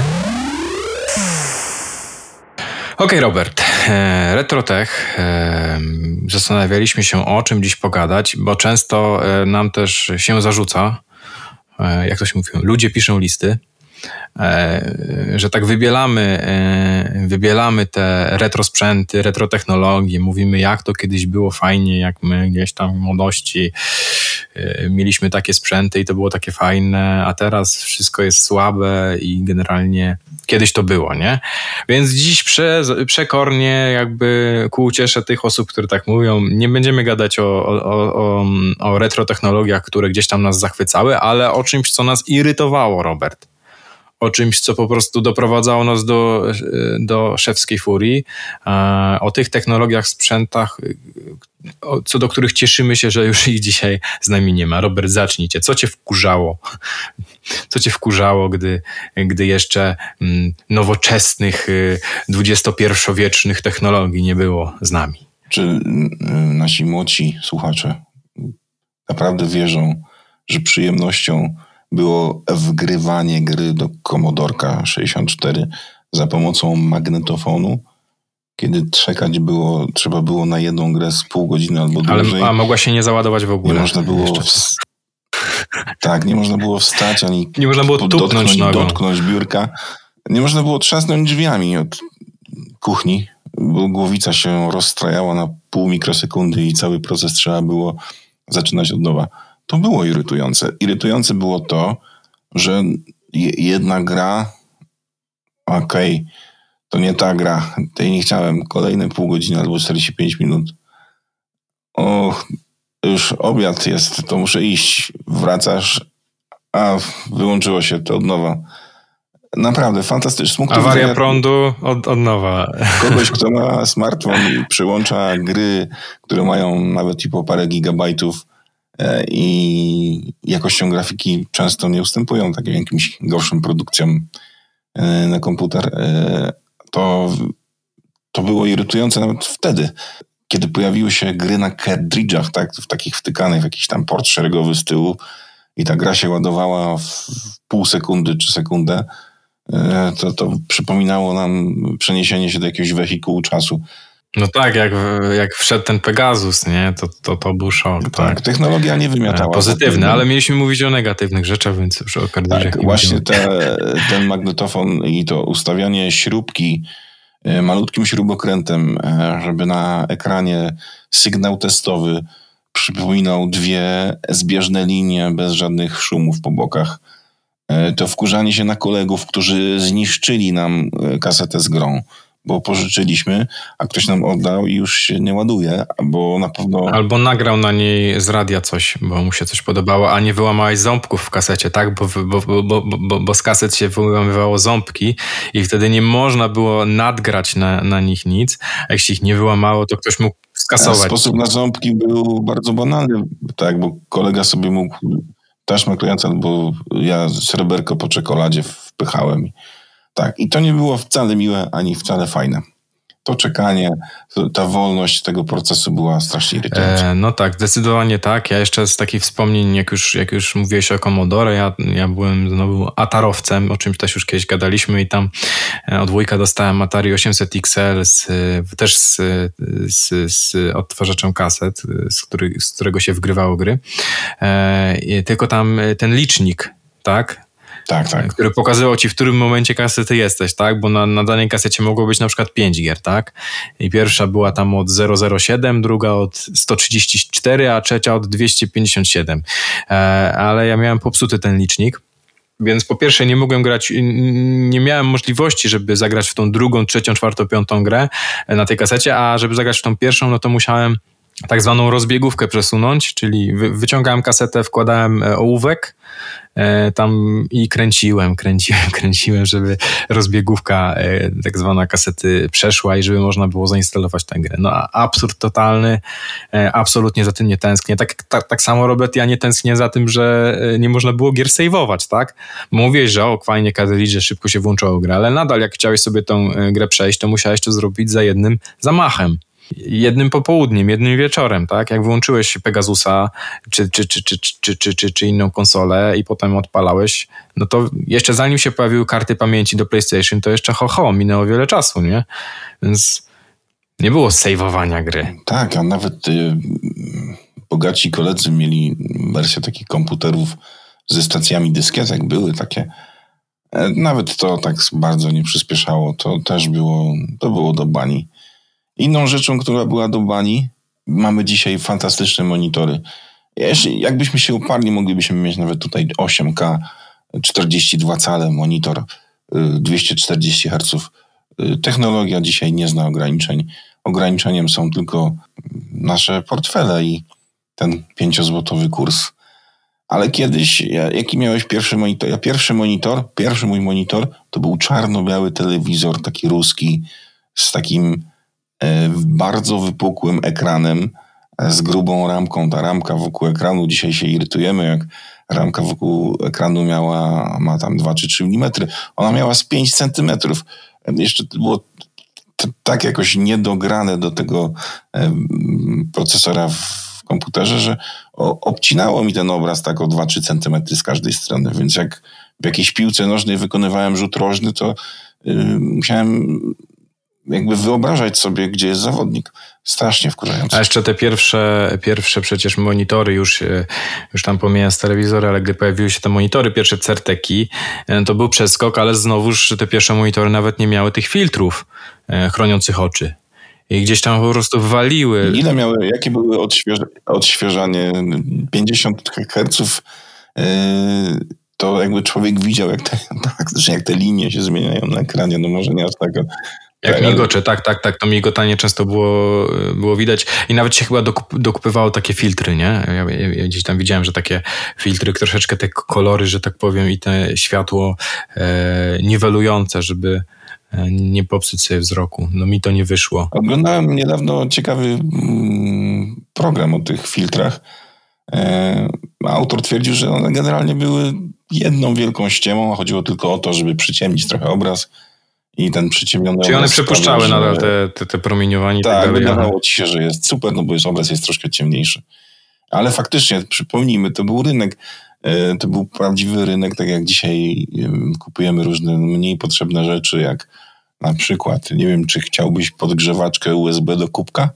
Okej, okay, Robert. E, Retrotech. E, zastanawialiśmy się o czym dziś pogadać, bo często e, nam też się zarzuca, jak to się mówi, ludzie piszą listy, że tak wybielamy, wybielamy te retrosprzęty, retrotechnologie, mówimy jak to kiedyś było fajnie, jak my gdzieś tam w młodości mieliśmy takie sprzęty i to było takie fajne, a teraz wszystko jest słabe i generalnie kiedyś to było, nie? Więc dziś prze, przekornie jakby ku uciesze tych osób, które tak mówią, nie będziemy gadać o, o, o, o retrotechnologiach, które gdzieś tam nas zachwycały, ale o czymś, co nas irytowało, Robert o czymś, co po prostu doprowadzało nas do, do szewskiej furii, o tych technologiach, sprzętach, co do których cieszymy się, że już ich dzisiaj z nami nie ma. Robert, zacznijcie. Co cię wkurzało? Co cię wkurzało, gdy, gdy jeszcze mm, nowoczesnych, XXI-wiecznych technologii nie było z nami? Czy nasi młodsi słuchacze naprawdę wierzą, że przyjemnością było wgrywanie gry do Commodorka 64 za pomocą magnetofonu, kiedy czekać było, trzeba było na jedną grę z pół godziny albo dłużej. Ale, a mogła się nie załadować w ogóle. Nie można było... W... Tak, nie można było wstać ani <laughs> nie można było dotknąć, dotknąć biurka. Nie można było trzasnąć drzwiami od kuchni, bo głowica się rozstrajała na pół mikrosekundy i cały proces trzeba było zaczynać od nowa to było irytujące. Irytujące było to, że jedna gra, okej, okay, to nie ta gra, tej nie chciałem, kolejne pół godziny albo 45 minut. Och, już obiad jest, to muszę iść, wracasz, a wyłączyło się to od nowa. Naprawdę, fantastyczne. Awaria widzenia, prądu od, od nowa. <laughs> Kogoś, kto ma smartfon i przyłącza gry, które mają nawet i po parę gigabajtów, i jakością grafiki często nie ustępują takim jakimś gorszym produkcjom e, na komputer, e, to, to było irytujące nawet wtedy, kiedy pojawiły się gry na cartridge'ach, tak, w takich wtykanych w jakiś tam port szeregowy z tyłu i ta gra się ładowała w pół sekundy czy sekundę, to, to przypominało nam przeniesienie się do jakiegoś wehikułu czasu. No tak, jak, jak wszedł ten Pegasus, nie? To, to, to był szok. Tak, tak. technologia nie wymiatała. E, pozytywne, ale mieliśmy mówić o negatywnych rzeczach, więc przy okazji... Tak, właśnie te, ten magnetofon i to ustawianie śrubki e, malutkim śrubokrętem, e, żeby na ekranie sygnał testowy przypominał dwie zbieżne linie bez żadnych szumów po bokach. To wkurzanie się na kolegów, którzy zniszczyli nam kasetę z grą bo pożyczyliśmy, a ktoś nam oddał i już się nie ładuje, bo na pewno... Albo nagrał na niej z radia coś, bo mu się coś podobało, a nie wyłamałeś ząbków w kasecie, tak? Bo, bo, bo, bo, bo z kaset się wyłamywało ząbki i wtedy nie można było nadgrać na, na nich nic, a jeśli ich nie wyłamało, to ktoś mógł skasować. Sposób na ząbki był bardzo banalny, tak, bo kolega sobie mógł taśmę klejącą, bo ja sreberko po czekoladzie wpychałem. Tak, i to nie było wcale miłe, ani wcale fajne to czekanie, ta wolność tego procesu była strasznie irytująca. E, no tak, zdecydowanie tak. Ja jeszcze z takich wspomnień, jak już, jak już mówiłeś o Commodore, ja, ja byłem znowu atarowcem, o czymś też już kiedyś gadaliśmy i tam e, od dwójka dostałem Atari 800 XL z, też z, z, z odtwarzaczem kaset, z, który, z którego się wgrywało gry. E, tylko tam ten licznik, tak? Tak, tak. który pokazywał ci, w którym momencie kasety jesteś, tak? Bo na, na danej kasecie mogło być na przykład 5 gier, tak? I pierwsza była tam od 007, druga od 134, a trzecia od 257. E, ale ja miałem popsuty ten licznik. Więc po pierwsze nie mogłem grać, nie miałem możliwości, żeby zagrać w tą drugą, trzecią, czwartą, piątą grę na tej kasecie, a żeby zagrać w tą pierwszą, no to musiałem tak zwaną rozbiegówkę przesunąć, czyli wyciągałem kasetę, wkładałem e, ołówek e, tam i kręciłem, kręciłem, <laughs> kręciłem, żeby rozbiegówka e, tak zwana kasety przeszła i żeby można było zainstalować tę grę. No absurd totalny, absolutnie za tym nie tęsknię. Tak, tak, tak samo Robert, ja nie tęsknię za tym, że nie można było gier saveować, tak? Mówiłeś, że o, fajnie kadeli, że szybko się włączało grę, ale nadal jak chciałeś sobie tą grę przejść, to musiałeś to zrobić za jednym zamachem jednym popołudniem, jednym wieczorem, tak? Jak włączyłeś Pegasusa czy, czy, czy, czy, czy, czy, czy, czy inną konsolę i potem odpalałeś, no to jeszcze zanim się pojawiły karty pamięci do PlayStation, to jeszcze ho, ho minęło wiele czasu, nie? Więc nie było saveowania gry. Tak, a nawet y, bogaci koledzy mieli wersję takich komputerów ze stacjami dyskietek, były takie. E, nawet to tak bardzo nie przyspieszało, to też było, to było do bani. Inną rzeczą, która była do bani, mamy dzisiaj fantastyczne monitory. Jeśli, jakbyśmy się uparli, moglibyśmy mieć nawet tutaj 8K, 42 cale, monitor 240 y, Hz. Y, technologia dzisiaj nie zna ograniczeń. Ograniczeniem są tylko nasze portfele i ten pięciozłotowy kurs. Ale kiedyś, jaki miałeś pierwszy monitor? Ja pierwszy monitor, pierwszy mój monitor, to był czarno-biały telewizor, taki ruski, z takim bardzo wypukłym ekranem e, z grubą ramką. Ta ramka wokół ekranu, dzisiaj się irytujemy, jak ramka wokół ekranu miała, ma tam 2 czy 3 mm. Ona miała z 5 centymetrów. E, jeszcze było tak jakoś niedograne do tego procesora w komputerze, że obcinało mi ten obraz tak o 2-3 centymetry z każdej strony, więc jak w jakiejś piłce nożnej wykonywałem rzut rożny, to musiałem jakby wyobrażać sobie, gdzie jest zawodnik. Strasznie wkurzające. A jeszcze te pierwsze, pierwsze przecież monitory, już, już tam pomijając telewizory, ale gdy pojawiły się te monitory, pierwsze certeki, e, to był przeskok, ale znowuż te pierwsze monitory nawet nie miały tych filtrów e, chroniących oczy. I gdzieś tam po prostu waliły. Ile miały, jakie były odśwież, odświeżanie? 50 Hz yy, to jakby człowiek widział, jak te, <laughs> tak, jak te linie się zmieniają na ekranie, no może nie aż tak jak tak, migocze, tak, tak, tak. To migotanie często było, było widać i nawet się chyba dokup, dokupywało takie filtry, nie? Ja, ja, ja, gdzieś tam widziałem, że takie filtry, troszeczkę te kolory, że tak powiem, i te światło e, niwelujące, żeby e, nie popsuć sobie wzroku. No mi to nie wyszło. Oglądałem niedawno ciekawy mm, program o tych filtrach. E, autor twierdził, że one generalnie były jedną wielką ściemą, a chodziło tylko o to, żeby przyciemnić trochę obraz i ten przyciemniony Czyli one przepuszczały sprawia, nadal te, te, te promieniowanie? Tak, tak wydawało ci się, że jest super, no bo jest obraz jest troszkę ciemniejszy. Ale faktycznie, przypomnijmy, to był rynek, e, to był prawdziwy rynek, tak jak dzisiaj kupujemy różne mniej potrzebne rzeczy, jak na przykład, nie wiem, czy chciałbyś podgrzewaczkę USB do kubka?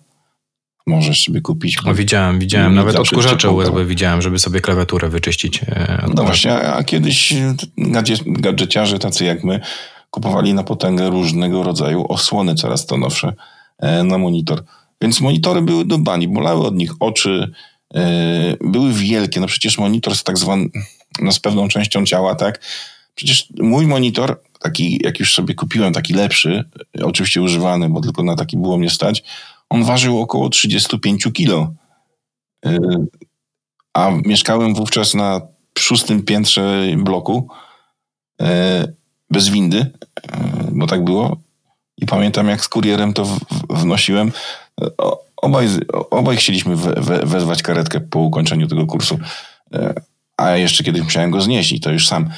Możesz sobie kupić. No, widziałem, widziałem. Nawet odkurzacze USB widziałem, żeby sobie klawiaturę wyczyścić. E, no właśnie, a kiedyś gadżeciarze tacy jak my kupowali na potęgę różnego rodzaju osłony coraz to nowsze e, na monitor. Więc monitory były do bani, bolały od nich oczy, e, były wielkie. No przecież monitor z tak zwaną, no z pewną częścią ciała, tak? Przecież mój monitor, taki, jak już sobie kupiłem taki lepszy, oczywiście używany, bo tylko na taki było mnie stać, on ważył około 35 kilo. A mieszkałem wówczas na szóstym piętrze bloku bez windy, y, bo tak było. I pamiętam, jak z kurierem to wnosiłem. Obaj, obaj chcieliśmy we, we, wezwać karetkę po ukończeniu tego kursu. A jeszcze kiedyś musiałem go znieść i to już sam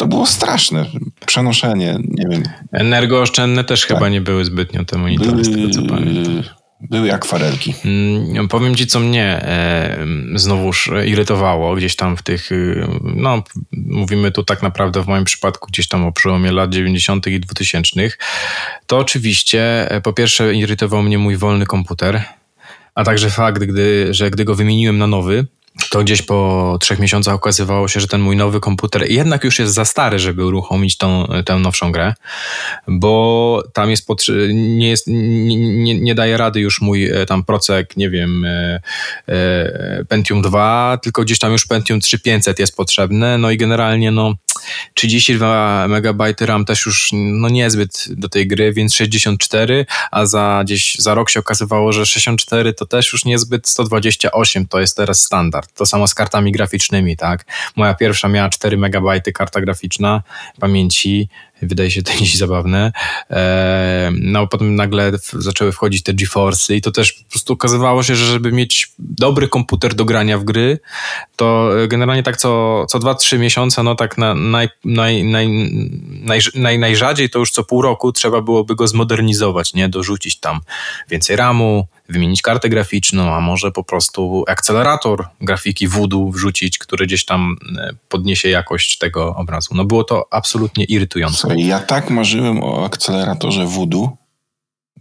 to było straszne. Przenoszenie, nie wiem. Energooszczędne też tak. chyba nie były zbytnio te monitory, z tego co pamiętam. Były akwarelki. Mm, powiem ci, co mnie e, znowuż irytowało gdzieś tam w tych, y, no mówimy tu tak naprawdę w moim przypadku gdzieś tam o przełomie lat 90. i 2000. To oczywiście e, po pierwsze irytował mnie mój wolny komputer, a także fakt, gdy, że gdy go wymieniłem na nowy, to gdzieś po trzech miesiącach okazywało się, że ten mój nowy komputer jednak już jest za stary, żeby uruchomić tą, tę nowszą grę, bo tam jest, nie, jest nie, nie daje rady już mój e, tam procek, nie wiem, e, e, Pentium 2, tylko gdzieś tam już Pentium 3500 jest potrzebne, no i generalnie no 32 MB RAM też już no niezbyt do tej gry, więc 64, a za gdzieś za rok się okazywało, że 64 to też już niezbyt 128 to jest teraz standard. To samo z kartami graficznymi, tak? Moja pierwsza miała 4 MB karta graficzna pamięci, wydaje się to <laughs> dziś zabawne. E, no potem nagle zaczęły wchodzić te GeForce'y i to też po prostu okazywało się, że żeby mieć dobry komputer do grania w gry, to generalnie tak co, co 2-3 miesiące, no tak na, naj, naj, naj, naj, naj, najrzadziej to już co pół roku trzeba byłoby go zmodernizować, nie? Dorzucić tam więcej RAMu, wymienić kartę graficzną, a może po prostu akcelerator grafiki Voodoo wrzucić, który gdzieś tam e, podniesie jakość tego obrazu. No było to absolutnie irytujące. Słuchaj, ja tak marzyłem o akceleratorze Voodoo,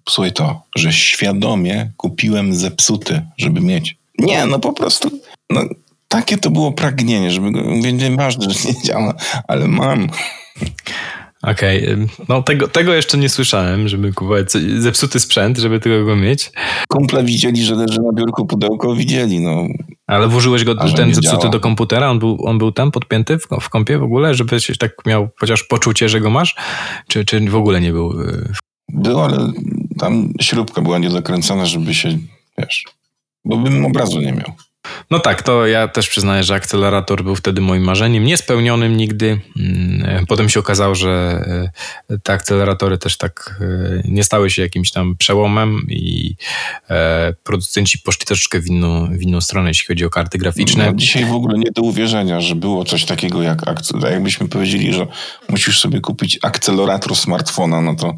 słuchaj to, że świadomie kupiłem zepsuty, żeby mieć. Nie, no po prostu, no, takie to było pragnienie, żeby go, mówię, nieważne, że nie działa, ale mam. Okej, okay. no tego, tego jeszcze nie słyszałem, żeby kupować zepsuty sprzęt, żeby tego go mieć. Kumple widzieli, że leży na biurku pudełko, widzieli, no. Ale włożyłeś go, ten zepsuty działa. do komputera? On był, on był tam podpięty w, w kompie w ogóle, żeby się tak miał chociaż poczucie, że go masz? Czy, czy w ogóle nie był? Y, był, ale tam śrubka była niedokręcona, żeby się, wiesz, bo bym obrazu nie miał. No tak, to ja też przyznaję, że akcelerator był wtedy moim marzeniem, niespełnionym nigdy. Mm, potem się okazało, że e, te akceleratory też tak e, nie stały się jakimś tam przełomem i e, producenci poszli troszeczkę w inną, w inną stronę, jeśli chodzi o karty graficzne. No, dzisiaj w ogóle nie do uwierzenia, że było coś takiego jak akcelerator. Jakbyśmy powiedzieli, że musisz sobie kupić akcelerator smartfona, no to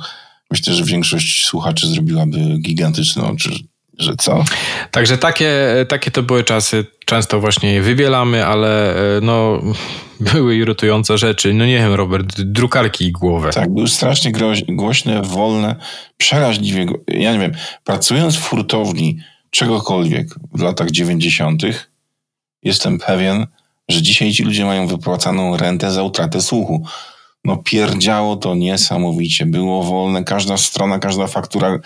myślę, że większość słuchaczy zrobiłaby gigantyczne oczy, że co? Także takie, takie to były czasy. Często właśnie je wybielamy, ale e, no, były irytujące rzeczy. No nie wiem, Robert, drukarki i głowę. Tak, były strasznie głośne, wolne, przeraźliwie. Ja nie wiem, pracując w hurtowni czegokolwiek w latach 90., jestem pewien, że dzisiaj ci ludzie mają wypłacaną rentę za utratę słuchu. No pierdziało to niesamowicie. Było wolne, każda strona, każda faktura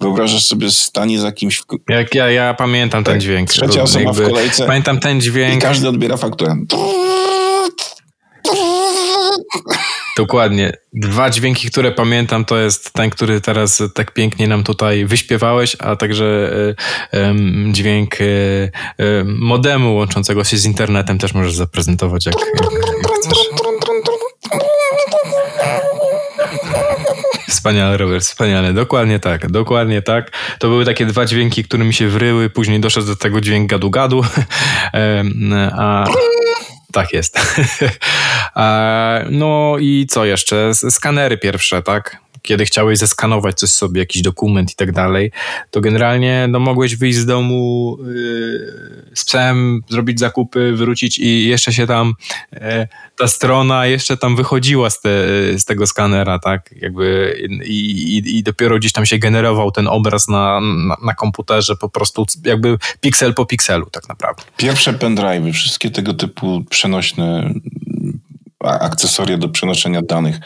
Wyobrażasz sobie stanie za kimś. W... Jak ja, ja pamiętam tak, ten dźwięk. Trzecia osoba jakby, w kolejce. Pamiętam ten dźwięk. I każdy odbiera fakturę. Dokładnie. Dwa dźwięki, które pamiętam, to jest ten, który teraz tak pięknie nam tutaj wyśpiewałeś, a także um, dźwięk um, modemu łączącego się z internetem też możesz zaprezentować, jak, jak, jak chcesz. Wspaniale, Robert, wspaniale. Dokładnie tak, dokładnie tak. To były takie dwa dźwięki, które mi się wryły. Później doszedł do tego dźwięk gadu-gadu. <laughs> A... Tak jest. <laughs> no i co jeszcze? Skanery pierwsze, tak? Kiedy chciałeś zeskanować coś sobie, jakiś dokument i tak dalej, to generalnie no, mogłeś wyjść z domu yy, z psem, zrobić zakupy, wrócić i jeszcze się tam yy, ta strona jeszcze tam wychodziła z, te, z tego skanera, tak? Jakby i, i, i, dopiero gdzieś tam się generował ten obraz na, na, na komputerze po prostu jakby piksel po pikselu tak naprawdę. Pierwsze pendrive'y, wszystkie tego typu przenośne akcesoria do przenoszenia danych.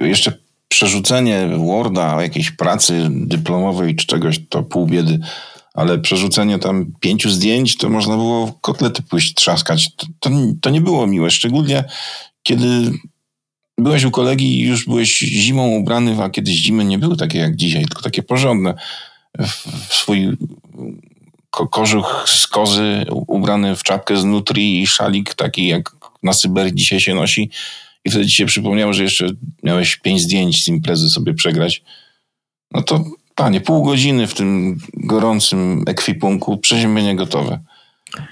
Jeszcze przerzucenie Worda jakiejś pracy dyplomowej czy czegoś, to pół biedy, ale przerzucenie tam pięciu zdjęć, to można było kotlety pójść trzaskać. To, to, to nie było miłe, szczególnie kiedy byłeś u kolegi i już byłeś zimą ubrany, a kiedyś zimy nie były takie jak dzisiaj, tylko takie porządne. W swój ko kożuch z kozy, ubrany w czapkę z nutri i szalik taki jak na Syberii dzisiaj się nosi. I wtedy ci się przypomniało, że jeszcze miałeś pięć zdjęć z imprezy sobie przegrać. No to panie, pół godziny w tym gorącym ekwipunku, przeziębienie gotowe.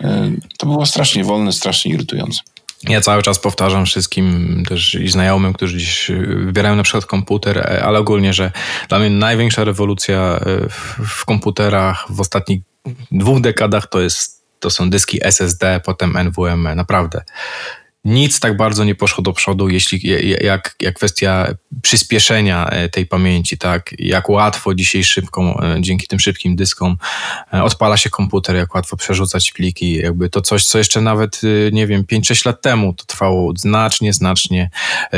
E, to było strasznie wolne, strasznie irytujące. Ja cały czas powtarzam wszystkim też i znajomym, którzy dziś wybierają na przykład komputer, e, ale ogólnie, że dla mnie największa rewolucja e, w komputerach w ostatnich dwóch dekadach to jest to są dyski SSD, potem NVMe, naprawdę nic tak bardzo nie poszło do przodu, jeśli jak, jak kwestia przyspieszenia e, tej pamięci, tak? Jak łatwo dzisiaj szybką, e, dzięki tym szybkim dyskom e, odpala się komputer, jak łatwo przerzucać pliki, jakby to coś, co jeszcze nawet, nie wiem, 5-6 lat temu to trwało znacznie, znacznie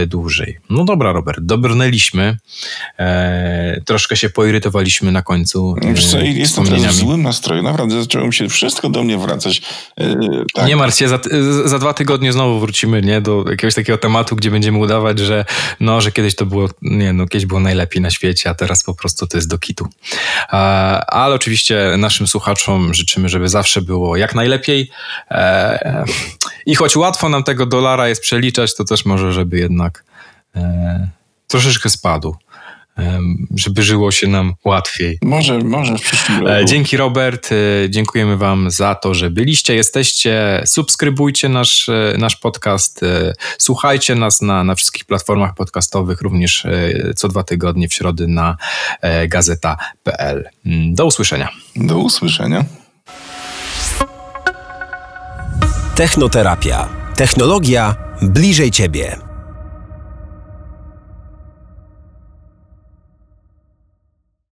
dłużej. No dobra, Robert, dobrnęliśmy. E, troszkę się poirytowaliśmy na końcu. Wiesz co, jestem teraz w złym nastroju. Naprawdę zaczęło mi się wszystko do mnie wracać. E, tak. Nie martw się, za, za dwa tygodnie znowu wrócimy nie, do jakiegoś takiego tematu, gdzie będziemy udawać, że no, że kiedyś to było, nie no, kiedyś było najlepiej na świecie, a teraz po prostu to jest do kitu. Ale oczywiście naszym słuchaczom życzymy, żeby zawsze było jak najlepiej e, i choć łatwo nam tego dolara jest przeliczać, to też może, żeby jednak e, troszeczkę spadł żeby żyło się nam łatwiej. Może, może w przyszłym roku. E, dzięki Robert, e, dziękujemy Wam za to, że byliście, jesteście. Subskrybujcie nasz, e, nasz podcast, słuchajcie nas na, na wszystkich platformach podcastowych, również co dwa tygodnie w środę na gazeta.pl. Mm, do usłyszenia. Do usłyszenia. Technoterapia. Technologia bliżej Ciebie.